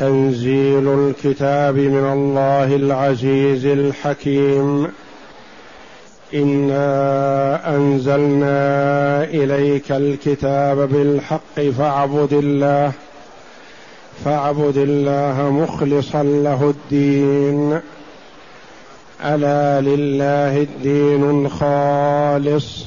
تنزيل الكتاب من الله العزيز الحكيم. إنا أنزلنا إليك الكتاب بالحق فاعبد الله فاعبد الله مخلصا له الدين. ألا لله الدين الخالص.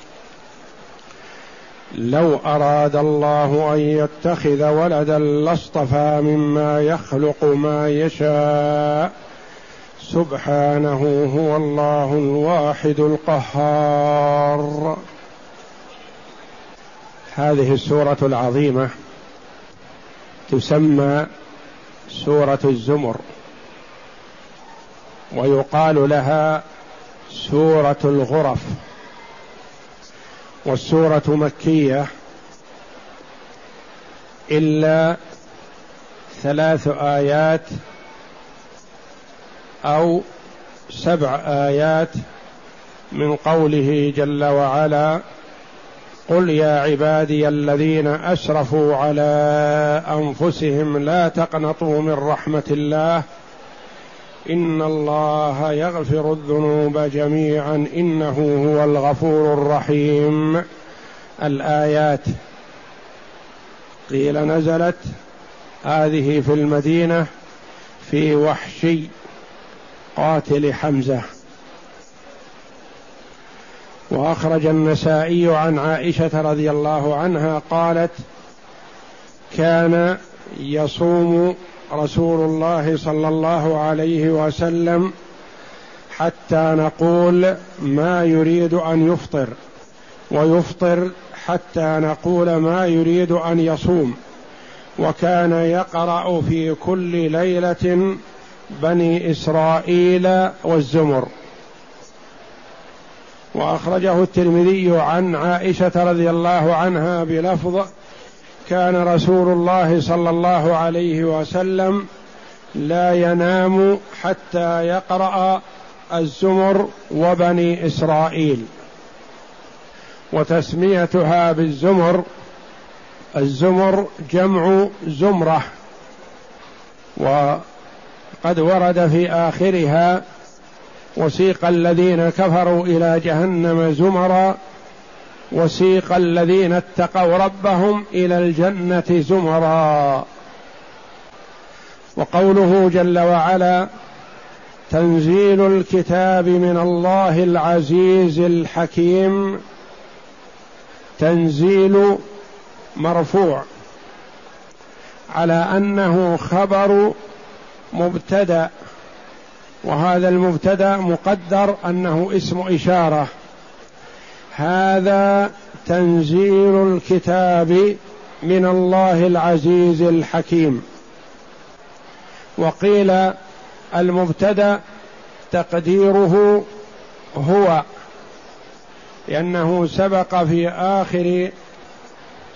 لو أراد الله أن يتخذ ولدا لاصطفى مما يخلق ما يشاء. سبحانه هو الله الواحد القهار. هذه السورة العظيمة تسمى سورة الزمر ويقال لها سورة الغرف. والسورة مكية إلا ثلاث آيات أو سبع آيات من قوله جل وعلا قل يا عبادي الذين أسرفوا على أنفسهم لا تقنطوا من رحمة الله إن الله يغفر الذنوب جميعا إنه هو الغفور الرحيم. الآيات قيل نزلت هذه في المدينة في وحشي قاتل حمزة. وأخرج النسائي عن عائشة رضي الله عنها قالت كان يصوم رسول الله صلى الله عليه وسلم حتى نقول ما يريد أن يفطر ويفطر حتى نقول ما يريد أن يصوم. وكان يقرأ في كل ليلة بني إسرائيل والزمر. وأخرجه الترمذي عن عائشة رضي الله عنها بلفظ كان رسول الله صلى الله عليه وسلم لا ينام حتى يقرأ الزمر وبني إسرائيل. وتسميتها بالزمر الزمر جمع زمرة. وقد ورد في آخرها وسيق الذين كفروا إلى جهنم زمرا وسيق الذين اتقوا ربهم إلى الجنة زمرا. وقوله جل وعلا تنزيل الكتاب من الله العزيز الحكيم. تنزيل مرفوع. على أنه خبر مبتدأ. وهذا المبتدأ مقدر أنه اسم إشارة. هذا تنزيل الكتاب من الله العزيز الحكيم. وقيل المبتدأ تقديره هو لأنه سبق في آخر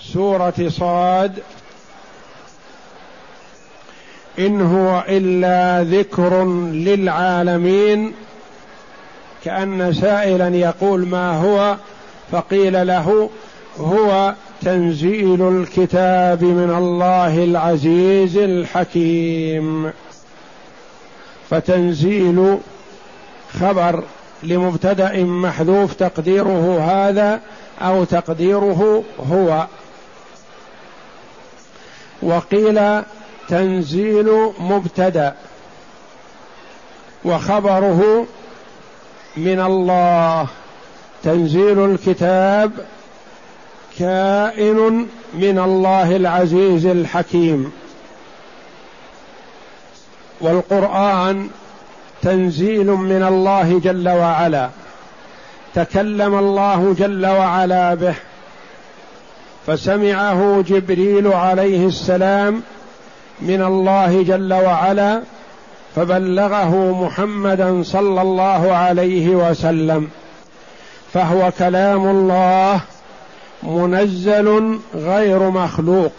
سورة صاد إن هو إلا ذكر للعالمين كأن سائلا يقول ما هو فقيل له هو تنزيل الكتاب من الله العزيز الحكيم. فتنزيل خبر لمبتدأ محذوف تقديره هذا أو تقديره هو. وقيل تنزيل مبتدأ وخبره من الله. تنزيل الكتاب كائن من الله العزيز الحكيم. والقرآن تنزيل من الله جل وعلا. تكلم الله جل وعلا به. فسمعه جبريل عليه السلام من الله جل وعلا. فبلغه محمدا صلى الله عليه وسلم فهو كلام الله منزل غير مخلوق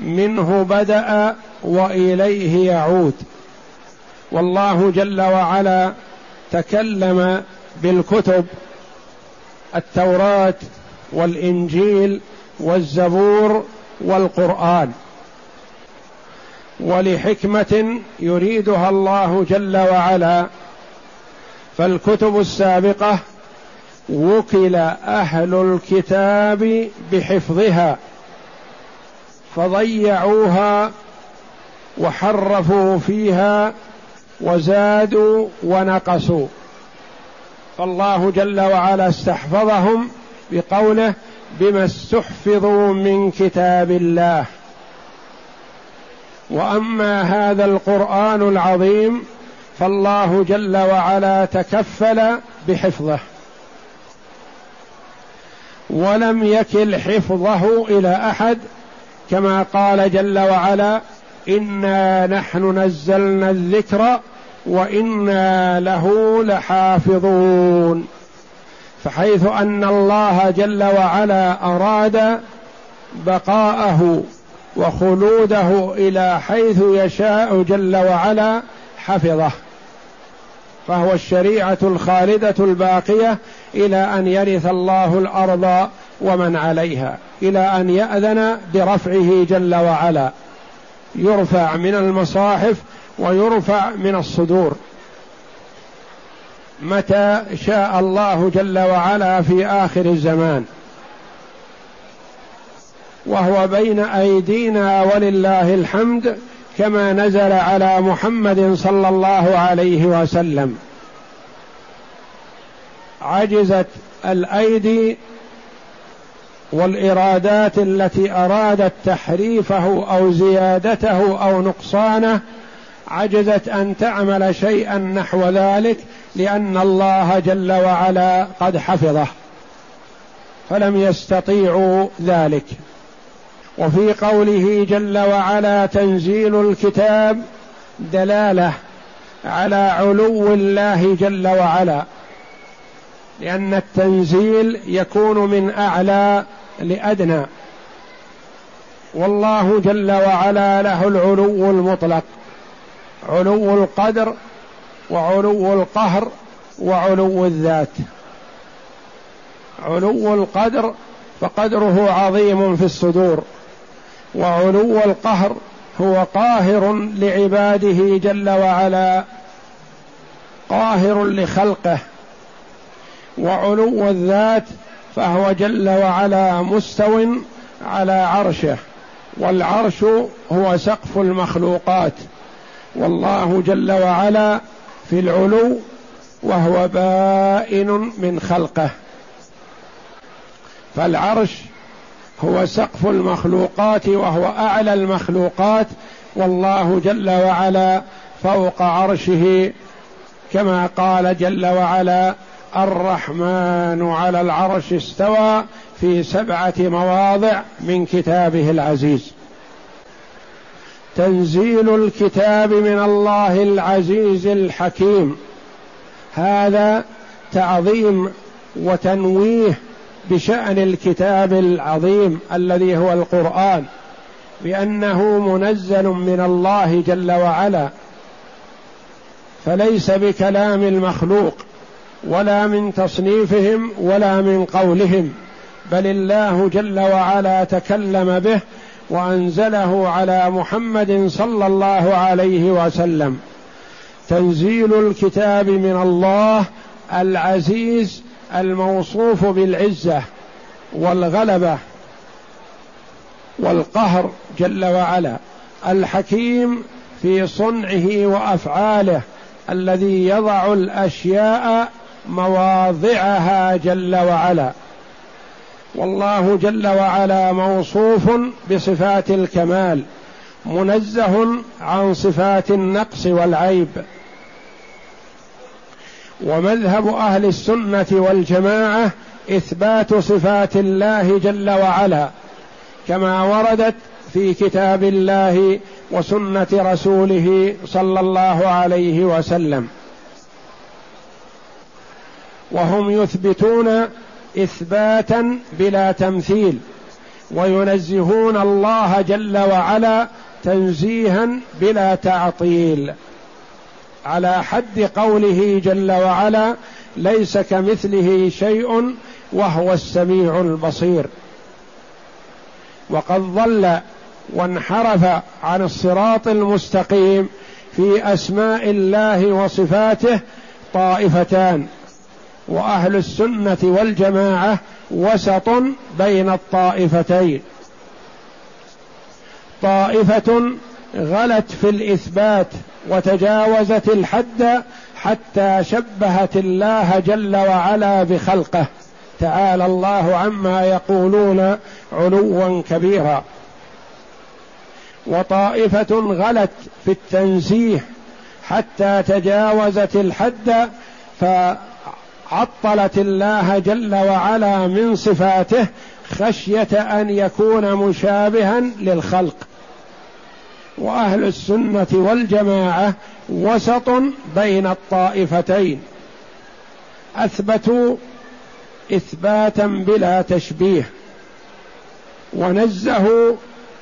منه بدأ وإليه يعود. والله جل وعلا تكلم بالكتب التوراة والإنجيل والزبور والقرآن. ولحكمة يريدها الله جل وعلا. فالكتب السابقة وكل أهل الكتاب بحفظها. فضيعوها وحرفوا فيها وزادوا ونقصوا. فالله جل وعلا استحفظهم بقوله بما استحفظوا من كتاب الله وأما هذا القرآن العظيم فالله جل وعلا تكفل بحفظه ولم يكل حفظه إلى أحد كما قال جل وعلا إنا نحن نزلنا الذكر وإنا له لحافظون فحيث أن الله جل وعلا أراد بقاءه وخلوده إلى حيث يشاء جل وعلا حفظه. فهو الشريعة الخالدة الباقية إلى أن يرث الله الأرض ومن عليها إلى أن يأذن برفعه جل وعلا. يرفع من المصاحف ويرفع من الصدور. متى شاء الله جل وعلا في آخر الزمان. وهو بين أيدينا ولله الحمد كما نزل على محمد صلى الله عليه وسلم. عجزت الأيدي والإرادات التي ارادت تحريفه أو زيادته أو نقصانه. عجزت أن تعمل شيئا نحو ذلك لأن الله جل وعلا قد حفظه فلم يستطيعوا ذلك. وفي قوله جل وعلا تنزيل الكتاب دلالة على علو الله جل وعلا لأن التنزيل يكون من أعلى لأدنى. والله جل وعلا له العلو المطلق علو القدر وعلو القهر وعلو الذات. علو القدر فقدره عظيم في الصدور. وعلو القهر هو قاهر لعباده جل وعلا قاهر لخلقه وعلو الذات فهو جل وعلا مستو على عرشه والعرش هو سقف المخلوقات والله جل وعلا في العلو وهو بائن من خلقه. فالعرش هو سقف المخلوقات وهو أعلى المخلوقات والله جل وعلا فوق عرشه كما قال جل وعلا الرحمن على العرش استوى في سبعة مواضع من كتابه العزيز. تنزيل الكتاب من الله العزيز الحكيم. هذا تعظيم وتنويه بشأن الكتاب العظيم الذي هو القرآن بأنه منزل من الله جل وعلا فليس بكلام المخلوق ولا من تصنيفهم ولا من قولهم بل الله جل وعلا تكلم به وأنزله على محمد صلى الله عليه وسلم. تنزيل الكتاب من الله العزيز الموصوف بالعزة والغلبة والقهر جل وعلا. الحكيم في صنعه وأفعاله الذي يضع الأشياء مواضعها جل وعلا. والله جل وعلا موصوف بصفات الكمال منزه عن صفات النقص والعيب. ومذهب أهل السنة والجماعة إثبات صفات الله جل وعلا كما وردت في كتاب الله وسنة رسوله صلى الله عليه وسلم. وهم يثبتون إثباتا بلا تمثيل وينزهون الله جل وعلا تنزيها بلا تعطيل. على حد قوله جل وعلا ليس كمثله شيء وهو السميع البصير. وقد ضل وانحرف عن الصراط المستقيم في أسماء الله وصفاته طائفتان وأهل السنة والجماعة وسط بين الطائفتين. طائفة غلت في الإثبات وتجاوزت الحد حتى شبهت الله جل وعلا بخلقه. تعالى الله عما يقولون علوا كبيرا. وطائفة غلت في التنزيه حتى تجاوزت الحد فعطلت الله جل وعلا من صفاته خشية أن يكون مشابها للخلق. وأهل السنة والجماعة وسط بين الطائفتين. أثبتوا إثباتا بلا تشبيه ونزهوا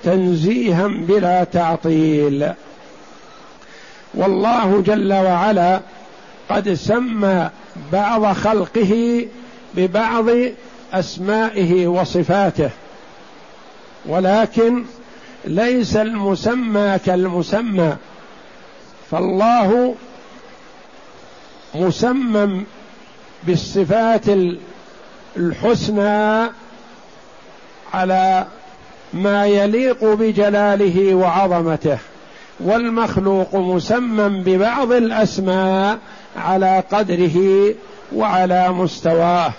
تنزيها بلا تعطيل. والله جل وعلا قد سمى بعض خلقه ببعض أسمائه وصفاته ولكن ليس المسمى كالمسمى فالله مسمى بالصفات الحسنى على ما يليق بجلاله وعظمته والمخلوق مسمى ببعض الأسماء على قدره وعلى مستواه.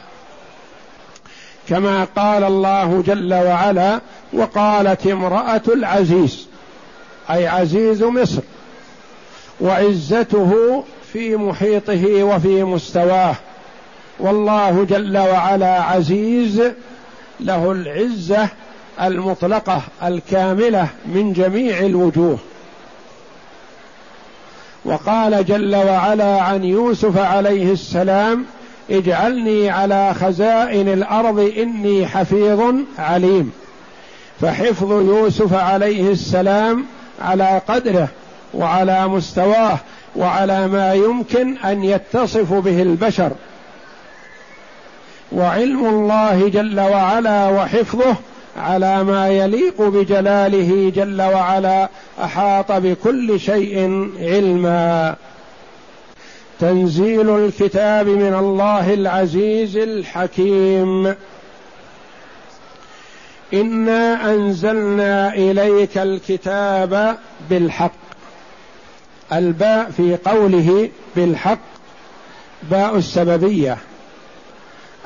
كما قال الله جل وعلا وقالت امرأة العزيز أي عزيز مصر وعزته في محيطه وفي مستواه. والله جل وعلا عزيز له العزة المطلقة الكاملة من جميع الوجوه. وقال جل وعلا عن يوسف عليه السلام اجعلني على خزائن الأرض إني حفيظ عليم. فحفظ يوسف عليه السلام على قدره وعلى مستواه وعلى ما يمكن أن يتصف به البشر. وعلم الله جل وعلا وحفظه على ما يليق بجلاله جل وعلا أحاط بكل شيء علما. تنزيل الكتاب من الله العزيز الحكيم. إنا أنزلنا إليك الكتاب بالحق. الباء في قوله بالحق باء السببية.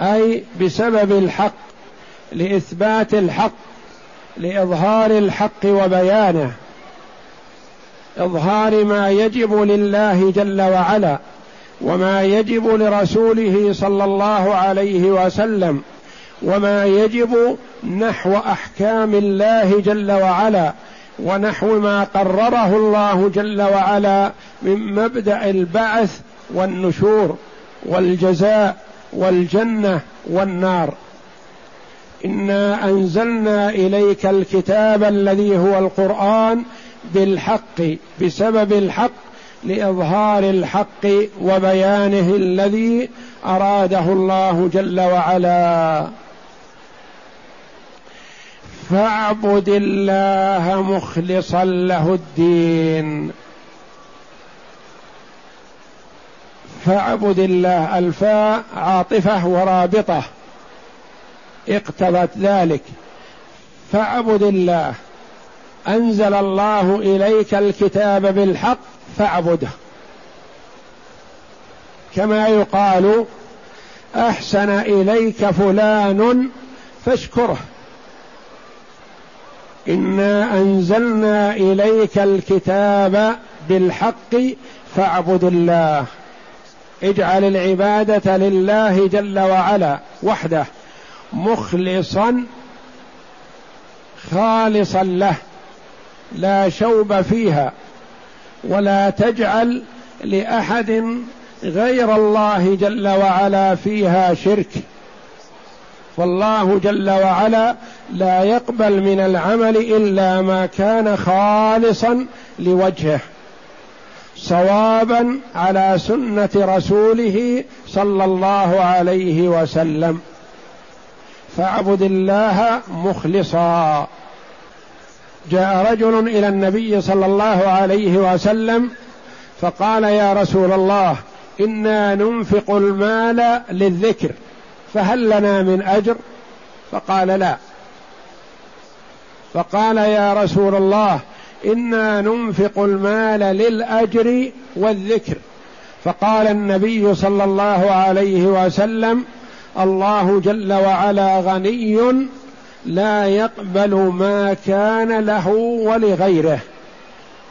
أي بسبب الحق لإثبات الحق لإظهار الحق وبيانه. إظهار ما يجب لله جل وعلا. وما يجب لرسوله صلى الله عليه وسلم وما يجب نحو أحكام الله جل وعلا ونحو ما قرره الله جل وعلا من مبدأ البعث والنشور والجزاء والجنة والنار. إنا أنزلنا إليك الكتاب الذي هو القرآن بالحق بسبب الحق لإظهار الحق وبيانه الذي أراده الله جل وعلا. فاعبد الله مخلصا له الدين. فاعبد الله الفاء عاطفة ورابطة. اقتضت ذلك. فاعبد الله. أنزل الله إليك الكتاب بالحق. فاعبده. كما يقال أحسن إليك فلان فاشكره. إنا أنزلنا إليك الكتاب بالحق فاعبد الله. اجعل العبادة لله جل وعلا وحده مخلصا خالصا له لا شوب فيها. ولا تجعل لأحد غير الله جل وعلا فيها شرك. فالله جل وعلا لا يقبل من العمل إلا ما كان خالصا لوجهه صوابا على سنة رسوله صلى الله عليه وسلم. فاعبد الله مخلصا. جاء رجل إلى النبي صلى الله عليه وسلم فقال يا رسول الله إنا ننفق المال للذكر فهل لنا من أجر؟ فقال لا. فقال يا رسول الله إنا ننفق المال للأجر والذكر. فقال النبي صلى الله عليه وسلم الله جل وعلا غني لا يقبل ما كان له ولغيره.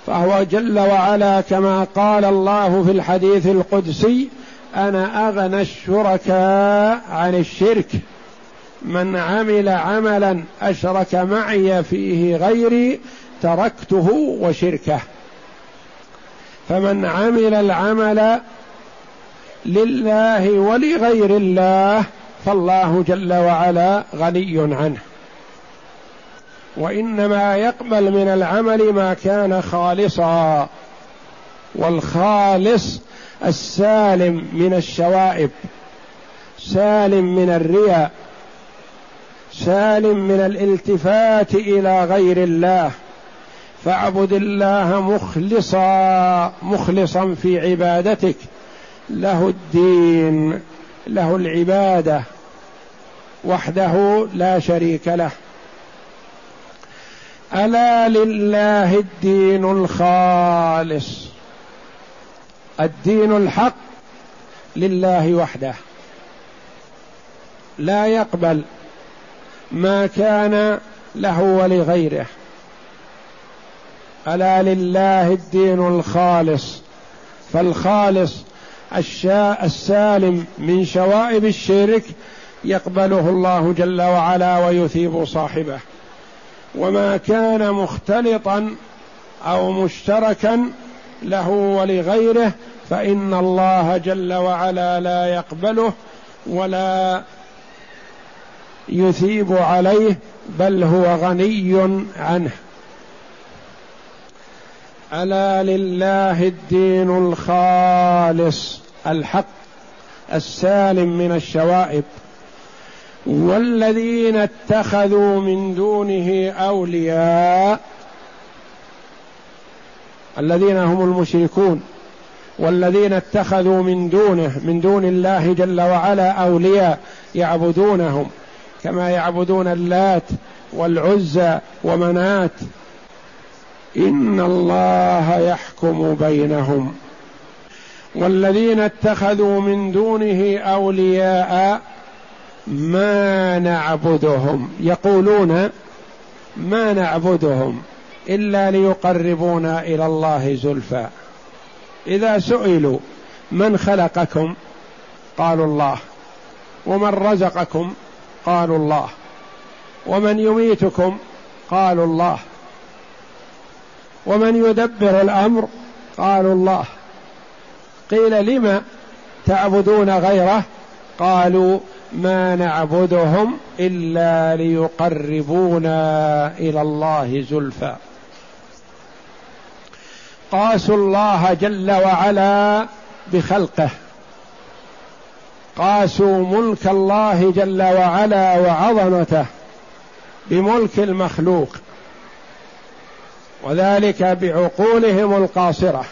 فهو جل وعلا كما قال الله في الحديث القدسي أنا أغنى الشركاء عن الشرك. من عمل عملا أشرك معي فيه غيري تركته وشركه. فمن عمل العمل لله ولغير الله فالله جل وعلا غني عنه. وإنما يقبل من العمل ما كان خالصا والخالص السالم من الشوائب سالم من الرياء سالم من الالتفات إلى غير الله. فاعبد الله مخلصا مخلصا في عبادتك. له الدين له العبادة وحده لا شريك له. ألا لله الدين الخالص. الدين الحق لله وحده. لا يقبل ما كان له ولغيره. ألا لله الدين الخالص. فالخالص الشاء السالم من شوائب الشرك يقبله الله جل وعلا ويثيب صاحبه. وما كان مختلطا أو مشتركا له ولغيره فإن الله جل وعلا لا يقبله ولا يثيب عليه بل هو غني عنه. ألا لله الدين الخالص الحق السالم من الشوائب. والذين اتخذوا من دونه أولياء الذين هم المشركون والذين اتخذوا من دونه من دون الله جل وعلا أولياء يعبدونهم كما يعبدون اللات والعزى ومنات. إن الله يحكم بينهم. والذين اتخذوا من دونه أولياء ما نعبدهم. يقولون ما نعبدهم إلا ليقربونا إلى الله زلفى. إذا سئلوا من خلقكم؟ قالوا الله. ومن رزقكم؟ قالوا الله. ومن يميتكم؟ قالوا الله. ومن يدبر الأمر؟ قالوا الله. قيل لم تعبدون غيره؟ قالوا ما نعبدهم إلا ليقربونا إلى الله زلفى. قاسوا الله جل وعلا بخلقه. قاسوا ملك الله جل وعلا وعظمته بملك المخلوق. وذلك بعقولهم القاصرة.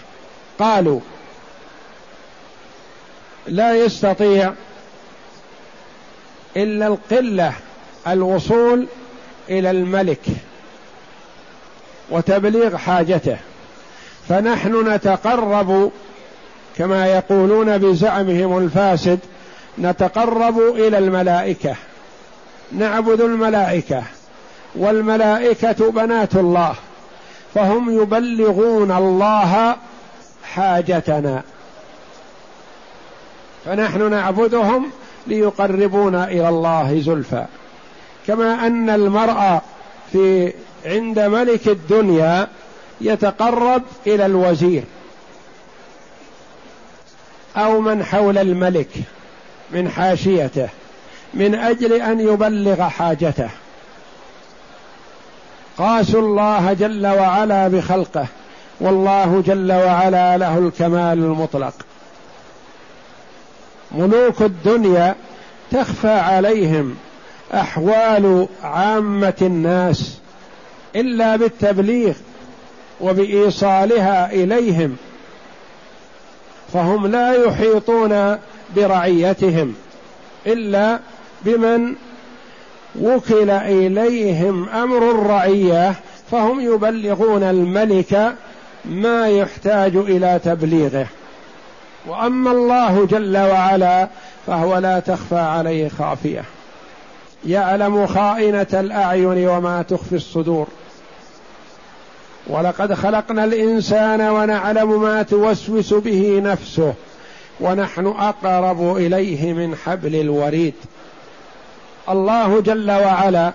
قالوا لا يستطيع إلا القلة الوصول إلى الملك وتبليغ حاجته. فنحن نتقرب كما يقولون بزعمهم الفاسد نتقرب إلى الملائكة. نعبد الملائكة والملائكة بنات الله. فهم يبلغون الله حاجتنا. فنحن نعبدهم ليقربونا إلى الله زلفى. كما أن المرء في عند ملك الدنيا يتقرب إلى الوزير أو من حول الملك من حاشيته من أجل أن يبلغ حاجته. قاسوا الله جل وعلا بخلقه والله جل وعلا له الكمال المطلق. ملوك الدنيا تخفى عليهم أحوال عامة الناس إلا بالتبليغ وبإيصالها إليهم فهم لا يحيطون برعيتهم إلا بمن وكل إليهم أمر الرعية فهم يبلغون الملك ما يحتاج إلى تبليغه. وأما الله جل وعلا فهو لا تخفى عليه خافية. يعلم خائنة الأعين وما تخفي الصدور. ولقد خلقنا الإنسان ونعلم ما توسوس به نفسه ونحن أقرب إليه من حبل الوريد. الله جل وعلا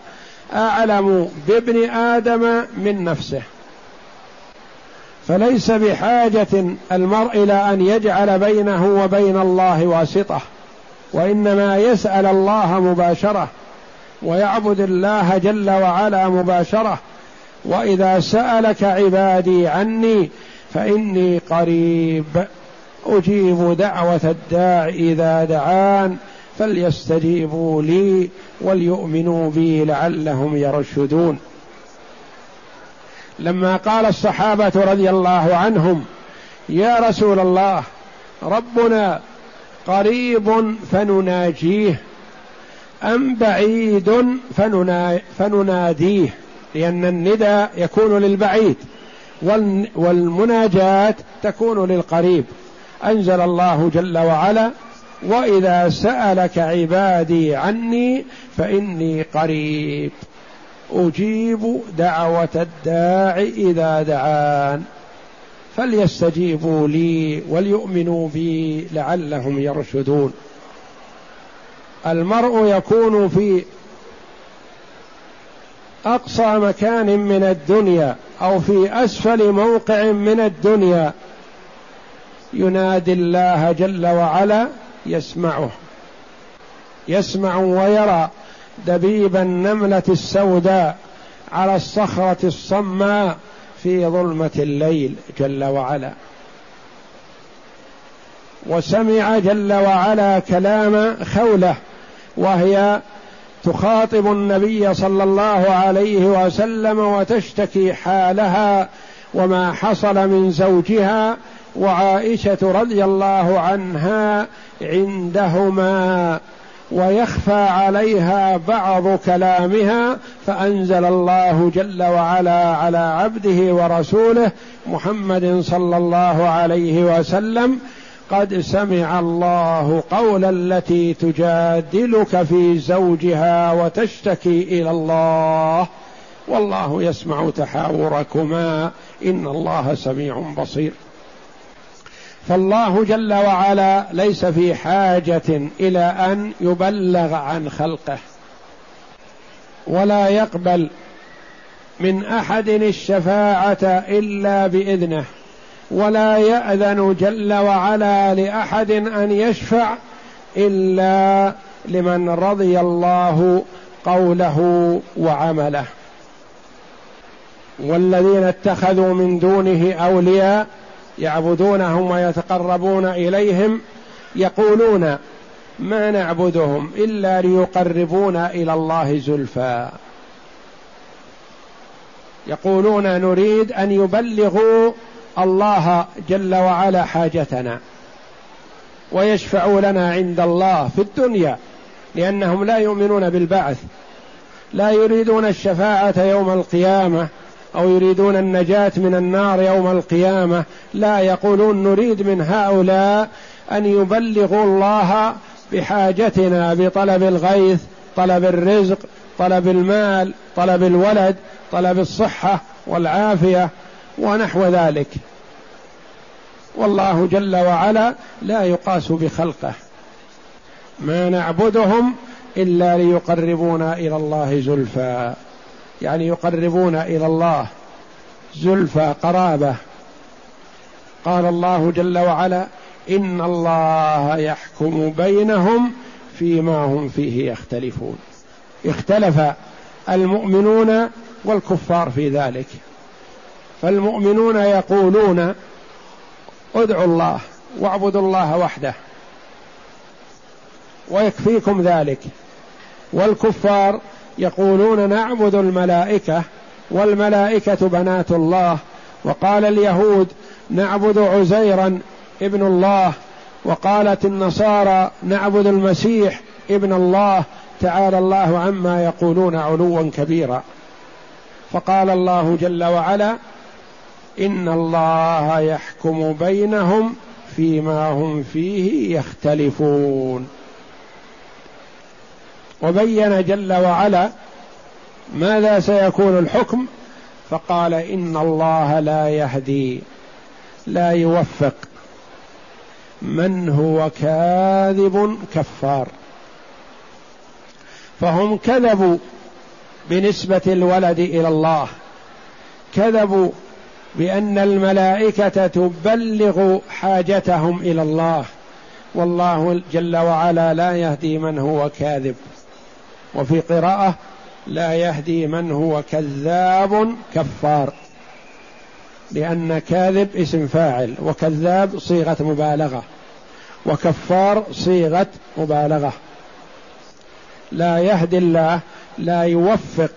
أعلم بابن آدم من نفسه. فليس بحاجة المرء إلى أن يجعل بينه وبين الله واسطة وإنما يسأل الله مباشرة ويعبد الله جل وعلا مباشرة. وإذا سألك عبادي عني فإني قريب أجيب دعوة الداع إذا دعان فليستجيبوا لي وليؤمنوا بي لعلهم يرشدون. لما قال الصحابة رضي الله عنهم يا رسول الله ربنا قريب فنناجيه أم بعيد فنناديه لأن الندى يكون للبعيد والمناجاة تكون للقريب. أنزل الله جل وعلا وإذا سألك عبادي عني فإني قريب. أجيب دعوة الداع إذا دعان. فليستجيبوا لي وليؤمنوا بي لعلهم يرشدون. المرء يكون في أقصى مكان من الدنيا أو في أسفل موقع من الدنيا. ينادي الله جل وعلا يسمعه. يسمع ويرى. دبيب النملة السوداء على الصخرة الصماء في ظلمة الليل جل وعلا. وسمع جل وعلا كلام خولة وهي تخاطب النبي صلى الله عليه وسلم وتشتكي حالها وما حصل من زوجها وعائشة رضي الله عنها عندهما. ويخفى عليها بعض كلامها فأنزل الله جل وعلا على عبده ورسوله محمد صلى الله عليه وسلم قد سمع الله قول التي تجادلك في زوجها وتشتكي إلى الله والله يسمع تحاوركما إن الله سميع بصير فالله جل وعلا ليس في حاجة إلى أن يبلغ عن خلقه ولا يقبل من أحد الشفاعة إلا بإذنه ولا يأذن جل وعلا لأحد أن يشفع إلا لمن رضي الله قوله وعمله. والذين اتخذوا من دونه أولياء يعبدونهم ويتقربون إليهم يقولون ما نعبدهم إلا ليقربونا إلى الله زلفى. يقولون نريد أن يبلغوا الله جل وعلا حاجتنا ويشفعوا لنا عند الله في الدنيا لأنهم لا يؤمنون بالبعث. لا يريدون الشفاعة يوم القيامة. أو يريدون النجاة من النار يوم القيامة لا يقولون نريد من هؤلاء أن يبلغوا الله بحاجتنا بطلب الغيث طلب الرزق طلب المال طلب الولد طلب الصحة والعافية ونحو ذلك. والله جل وعلا لا يقاس بخلقه. ما نعبدهم إلا ليقربونا إلى الله زلفى. يعني يقربون إلى الله زلفى قرابة. قال الله جل وعلا إن الله يحكم بينهم فيما هم فيه يختلفون. اختلف المؤمنون والكفار في ذلك. فالمؤمنون يقولون ادعوا الله واعبدوا الله وحده ويكفيكم ذلك. والكفار يقولون نعبد الملائكة والملائكة بنات الله. وقال اليهود نعبد عزيرا ابن الله. وقالت النصارى نعبد المسيح ابن الله. تعالى الله عما يقولون علوا كبيرا. فقال الله جل وعلا إن الله يحكم بينهم فيما هم فيه يختلفون. وبين جل وعلا ماذا سيكون الحكم فقال إن الله لا يهدي لا يوفق. من هو كاذب كفار. فهم كذبوا بنسبة الولد إلى الله. كذبوا بأن الملائكة تبلغ حاجتهم إلى الله. والله جل وعلا لا يهدي من هو كاذب. وفي قراءة لا يهدي من هو كذاب كفار لأن كاذب اسم فاعل وكذاب صيغة مبالغة وكفار صيغة مبالغة. لا يهدي الله لا يوفق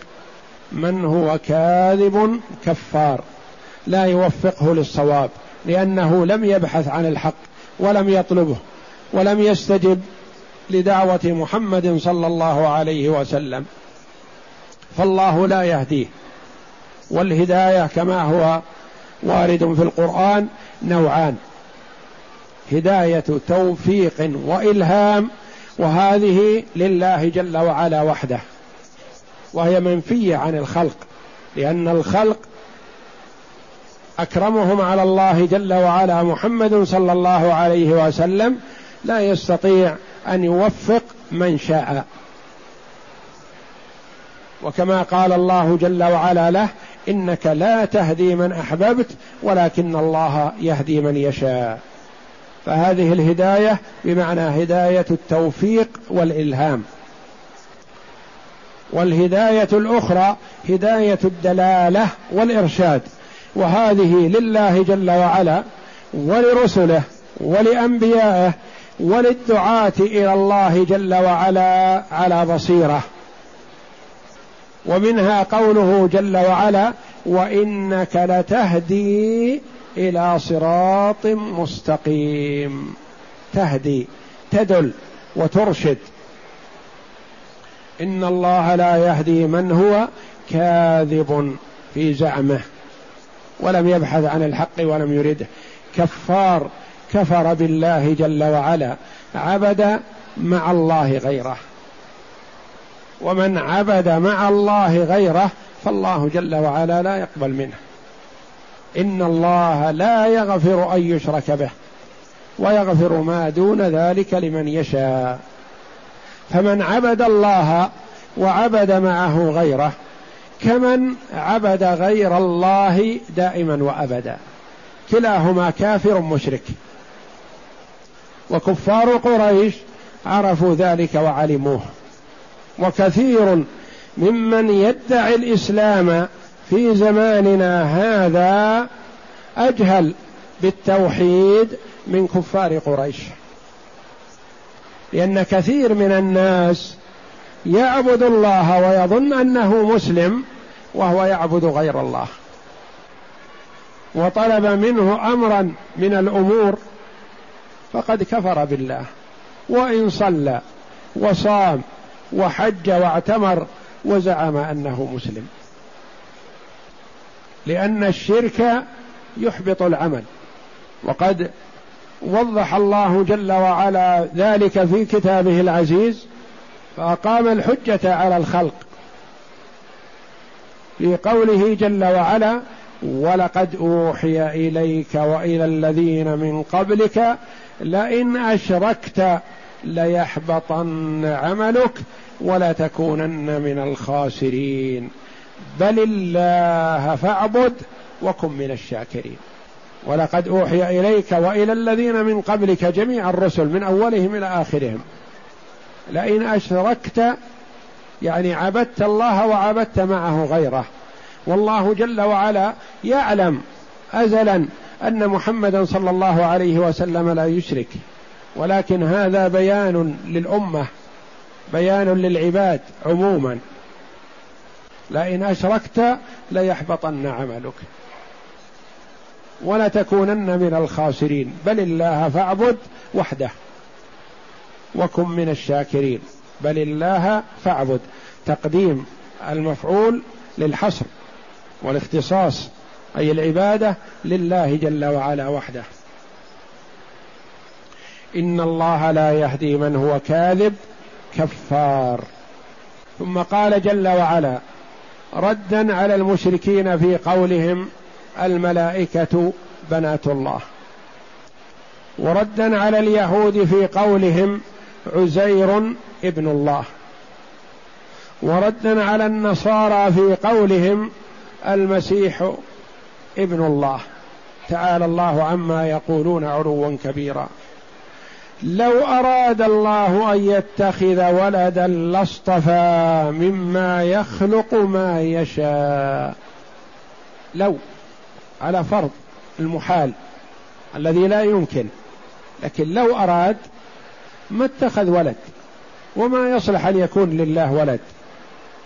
من هو كاذب كفار لا يوفقه للصواب لأنه لم يبحث عن الحق ولم يطلبه ولم يستجب لدعوة محمد صلى الله عليه وسلم. فالله لا يهديه. والهداية كما هو وارد في القرآن نوعان. هداية توفيق وإلهام وهذه لله جل وعلا وحده. وهي منفية عن الخلق لأن الخلق أكرمهم على الله جل وعلا محمد صلى الله عليه وسلم لا يستطيع أن يوفق من شاء. وكما قال الله جل وعلا له إنك لا تهدي من أحببت ولكن الله يهدي من يشاء. فهذه الهداية بمعنى هداية التوفيق والإلهام. والهداية الأخرى هداية الدلالة والإرشاد. وهذه لله جل وعلا ولرسله ولأنبيائه وللدعاة إلى الله جل وعلا على بصيرة. ومنها قوله جل وعلا وإنك لتهدي إلى صراط مستقيم. تهدي تدل وترشد. إن الله لا يهدي من هو كاذب في زعمه ولم يبحث عن الحق ولم يرده. كفار كفر بالله جل وعلا عبد مع الله غيره. ومن عبد مع الله غيره فالله جل وعلا لا يقبل منه. إن الله لا يغفر أن يشرك به ويغفر ما دون ذلك لمن يشاء. فمن عبد الله وعبد معه غيره كمن عبد غير الله دائما وأبدا. كلاهما كافر مشرك. وكفار قريش عرفوا ذلك وعلموه. وكثير ممن يدعي الإسلام في زماننا هذا أجهل بالتوحيد من كفار قريش. لأن كثير من الناس يعبد الله ويظن أنه مسلم وهو يعبد غير الله. وطلب منه أمرا من الأمور فقد كفر بالله. وإن صلى وصام وحج واعتمر وزعم أنه مسلم. لأن الشرك يحبط العمل. وقد وضح الله جل وعلا ذلك في كتابه العزيز فأقام الحجة على الخلق. في قوله جل وعلا ولقد أوحي إليك وإلى الذين من قبلك لئن أشركت ليحبطن عملك ولتكونن من الخاسرين. بل الله فاعبد وكن من الشاكرين. ولقد أوحي إليك وإلى الذين من قبلك جميع الرسل من أولهم إلى آخرهم. لئن أشركت يعني عبدت الله وعبدت معه غيره. والله جل وعلا يعلم ازلا أن محمدا صلى الله عليه وسلم لا يشرك ولكن هذا بيان للأمة بيان للعباد عموما. لئن أشركت ليحبطن عملك. ولتكونن من الخاسرين. بل الله فاعبد وحده وكن من الشاكرين. بل الله فاعبد. تقديم المفعول للحصر والاختصاص أي العبادة لله جل وعلا وحده. إن الله لا يهدي من هو كاذب كفار. ثم قال جل وعلا ردا على المشركين في قولهم الملائكة بنات الله. وردا على اليهود في قولهم عزير ابن الله. وردا على النصارى في قولهم المسيح ابن الله. تعالى الله عما يقولون علوا كبيرا. لو أراد الله أن يتخذ ولدا لاصطفى مما يخلق ما يشاء. لو على فرض المحال الذي لا يمكن. لكن لو أراد ما اتخذ ولد. وما يصلح أن يكون لله ولد.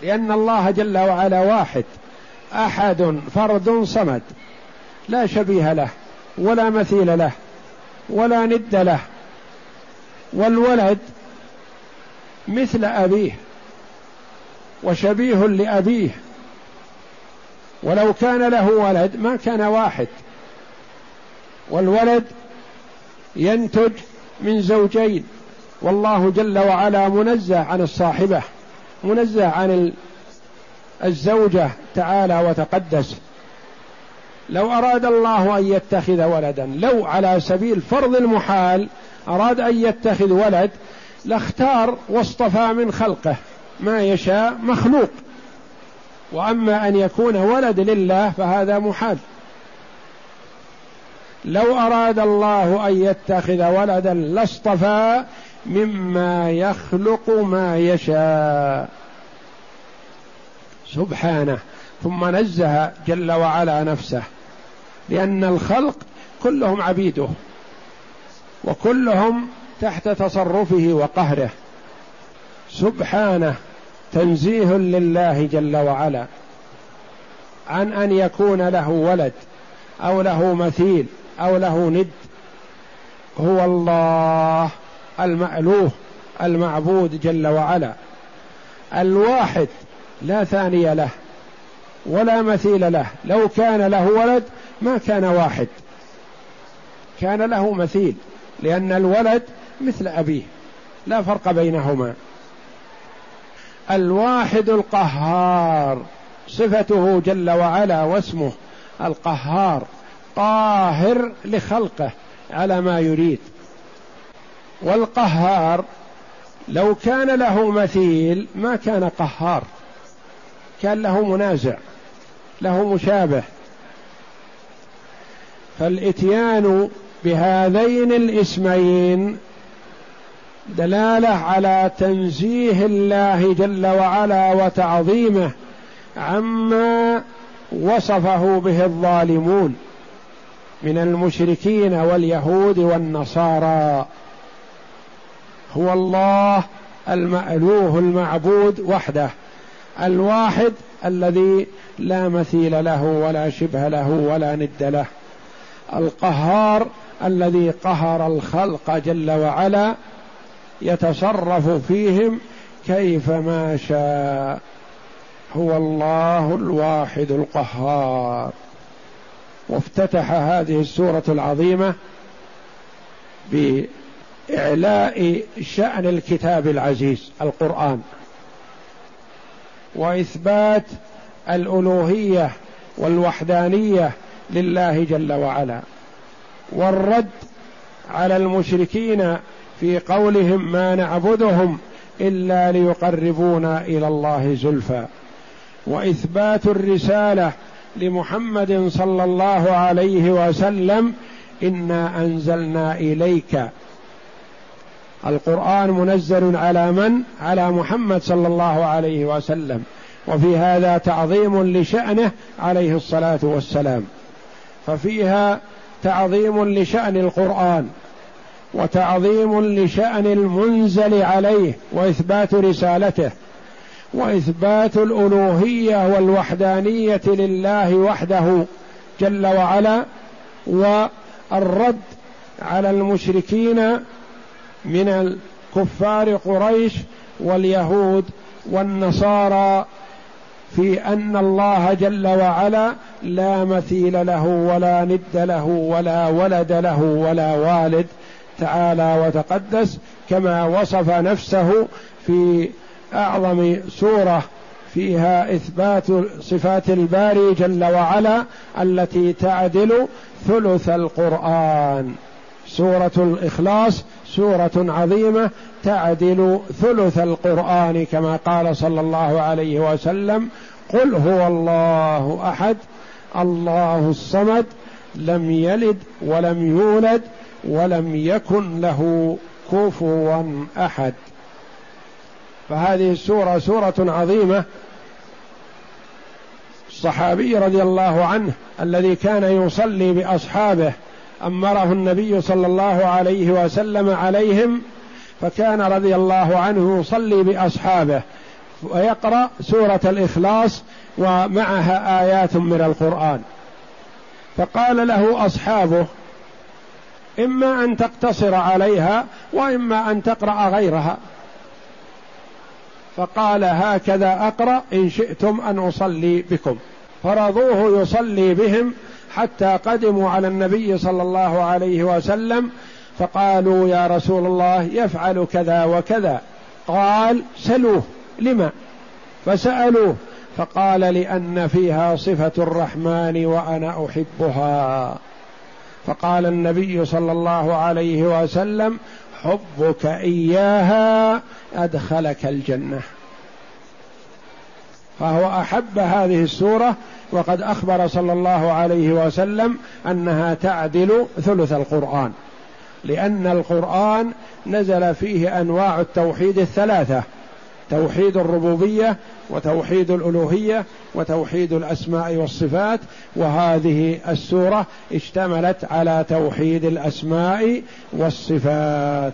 لأن الله جل وعلا واحد. أحد فرد صمد. لا شبيه له ولا مثيل له ولا ند له. والولد مثل أبيه وشبيه لأبيه. ولو كان له ولد ما كان واحد. والولد ينتج من زوجين. والله جل وعلا منزه عن الصاحبة منزه عن الزوجة تعالى وتقدس. لو أراد الله أن يتخذ ولدا لو على سبيل فرض المحال أراد أن يتخذ ولد لاختار واصطفى من خلقه. ما يشاء مخلوق. وأما أن يكون ولد لله فهذا محال. لو أراد الله أن يتخذ ولدا لاصطفى مما يخلق ما يشاء. سبحانه ثم نزه جل وعلا نفسه لأن الخلق كلهم عبيده وكلهم تحت تصرفه وقهره. سبحانه تنزيه لله جل وعلا عن أن يكون له ولد أو له مثيل أو له ند. هو الله المألوه المعبود جل وعلا. الواحد لا ثاني له ولا مثيل له. لو كان له ولد ما كان واحد. كان له مثيل لأن الولد مثل أبيه لا فرق بينهما. الواحد القهار صفته جل وعلا واسمه القهار قاهر لخلقه على ما يريد. والقهار لو كان له مثيل ما كان قهار. كان له منازع له مشابه. فالإتيان بهذين الاسمين دلالة على تنزيه الله جل وعلا وتعظيمه عما وصفه به الظالمون من المشركين واليهود والنصارى. هو الله المألوه المعبود وحده. الواحد الذي لا مثيل له ولا شبه له ولا ند له. القهار الذي قهر الخلق جل وعلا يتصرف فيهم كيفما شاء. هو الله الواحد القهار. وافتتح هذه السورة العظيمة بإعلاء شأن الكتاب العزيز القرآن. وإثبات الألوهية والوحدانية لله جل وعلا. والرد على المشركين في قولهم ما نعبدهم إلا ليقربونا إلى الله زلفى. وإثبات الرسالة لمحمد صلى الله عليه وسلم إنا أنزلنا إليك. القرآن منزل على من؟ على محمد صلى الله عليه وسلم. وفي هذا تعظيم لشأنه عليه الصلاة والسلام. ففيها تعظيم لشأن القرآن وتعظيم لشأن المنزل عليه وإثبات رسالته وإثبات الألوهية والوحدانية لله وحده جل وعلا والرد على المشركين من الكفار قريش واليهود والنصارى في أن الله جل وعلا لا مثيل له ولا ند له ولا ولد له ولا والد تعالى وتقدس كما وصف نفسه في أعظم سورة فيها إثبات صفات الباري جل وعلا التي تعدل ثلث القرآن. سورة الإخلاص سورة عظيمة تعدل ثلث القرآن كما قال صلى الله عليه وسلم قل هو الله أحد الله الصمد لم يلد ولم يولد ولم يكن له كفوا أحد. فهذه السورة سورة عظيمة. الصحابي رضي الله عنه الذي كان يصلي بأصحابه أمره النبي صلى الله عليه وسلم عليهم فكان رضي الله عنه يصلي بأصحابه ويقرأ سورة الإخلاص ومعها آيات من القرآن. فقال له أصحابه إما أن تقتصر عليها وإما أن تقرأ غيرها. فقال هكذا أقرأ إن شئتم أن أصلي بكم. فرضوه يصلي بهم حتى قدموا على النبي صلى الله عليه وسلم فقالوا يا رسول الله يفعل كذا وكذا. قال سلوه. لما؟ فسألوه. فقال لأن فيها صفة الرحمن وأنا أحبها. فقال النبي صلى الله عليه وسلم حبك إياها أدخلك الجنة. فهو أحب هذه السورة وقد أخبر صلى الله عليه وسلم أنها تعدل ثلث القرآن. لأن القرآن نزل فيه أنواع التوحيد الثلاثة توحيد الربوبية وتوحيد الألوهية وتوحيد الأسماء والصفات وهذه السورة اشتملت على توحيد الأسماء والصفات.